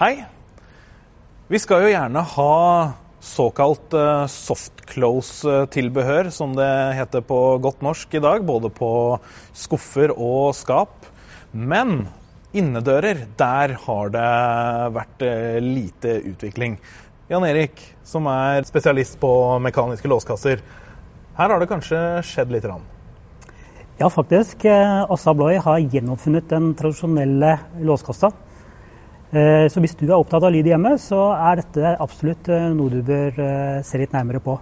Hei. Vi skal jo gjerne ha såkalt eh, soft close-tilbehør, som det heter på godt norsk i dag. Både på skuffer og skap. Men innedører, der har det vært eh, lite utvikling. Jan Erik, som er spesialist på mekaniske låskasser. Her har det kanskje skjedd litt? Rann. Ja, faktisk. Eh, Assa Abloy har gjennomfunnet den tradisjonelle låskassa. Eh, så hvis du er opptatt av lyd hjemme, så er dette absolutt eh, noe du bør se litt nærmere på.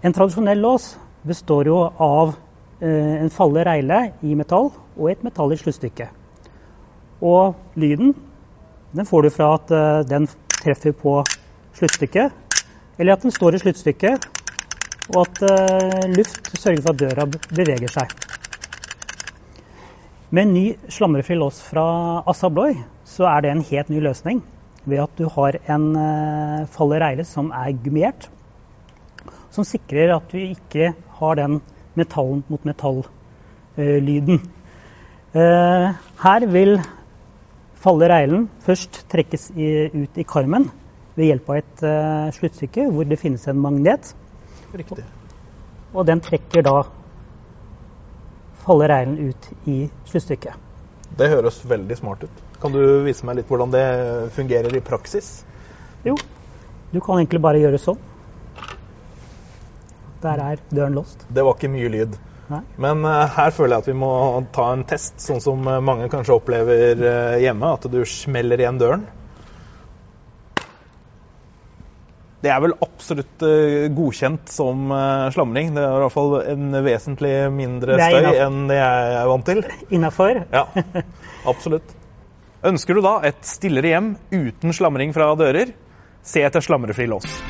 En tradisjonell lås består jo av en falle reile i metall og et metall i sluttstykket. Og lyden den får du fra at den treffer på sluttstykket, eller at den står i sluttstykket, og at luft sørger for at døra beveger seg. Med en ny slamrefri lås fra Assa Abloy så er det en helt ny løsning. Ved at du har en fallereile falle reile som er gummiert. Som sikrer at du ikke har den metallen mot metall-lyden. Uh, her vil falle reilen først trekkes ut i karmen ved hjelp av et uh, sluttstykke hvor det finnes en magnet. Riktig. Og den trekker da holde reinen ut i sluttstykket. Det høres veldig smart ut. Kan du vise meg litt hvordan det fungerer i praksis? Jo, du kan egentlig bare gjøre sånn. Der er døren låst. Det var ikke mye lyd. Nei. Men uh, her føler jeg at vi må ta en test, sånn som mange kanskje opplever uh, hjemme. At du smeller igjen døren. Det er vel absolutt uh, godkjent som uh, slamring. Det er i hvert fall en vesentlig mindre støy enn det jeg er vant til. Innafor? Ja, absolutt. Ønsker du da et stillere hjem uten slamring fra dører, se etter slamrefri lås.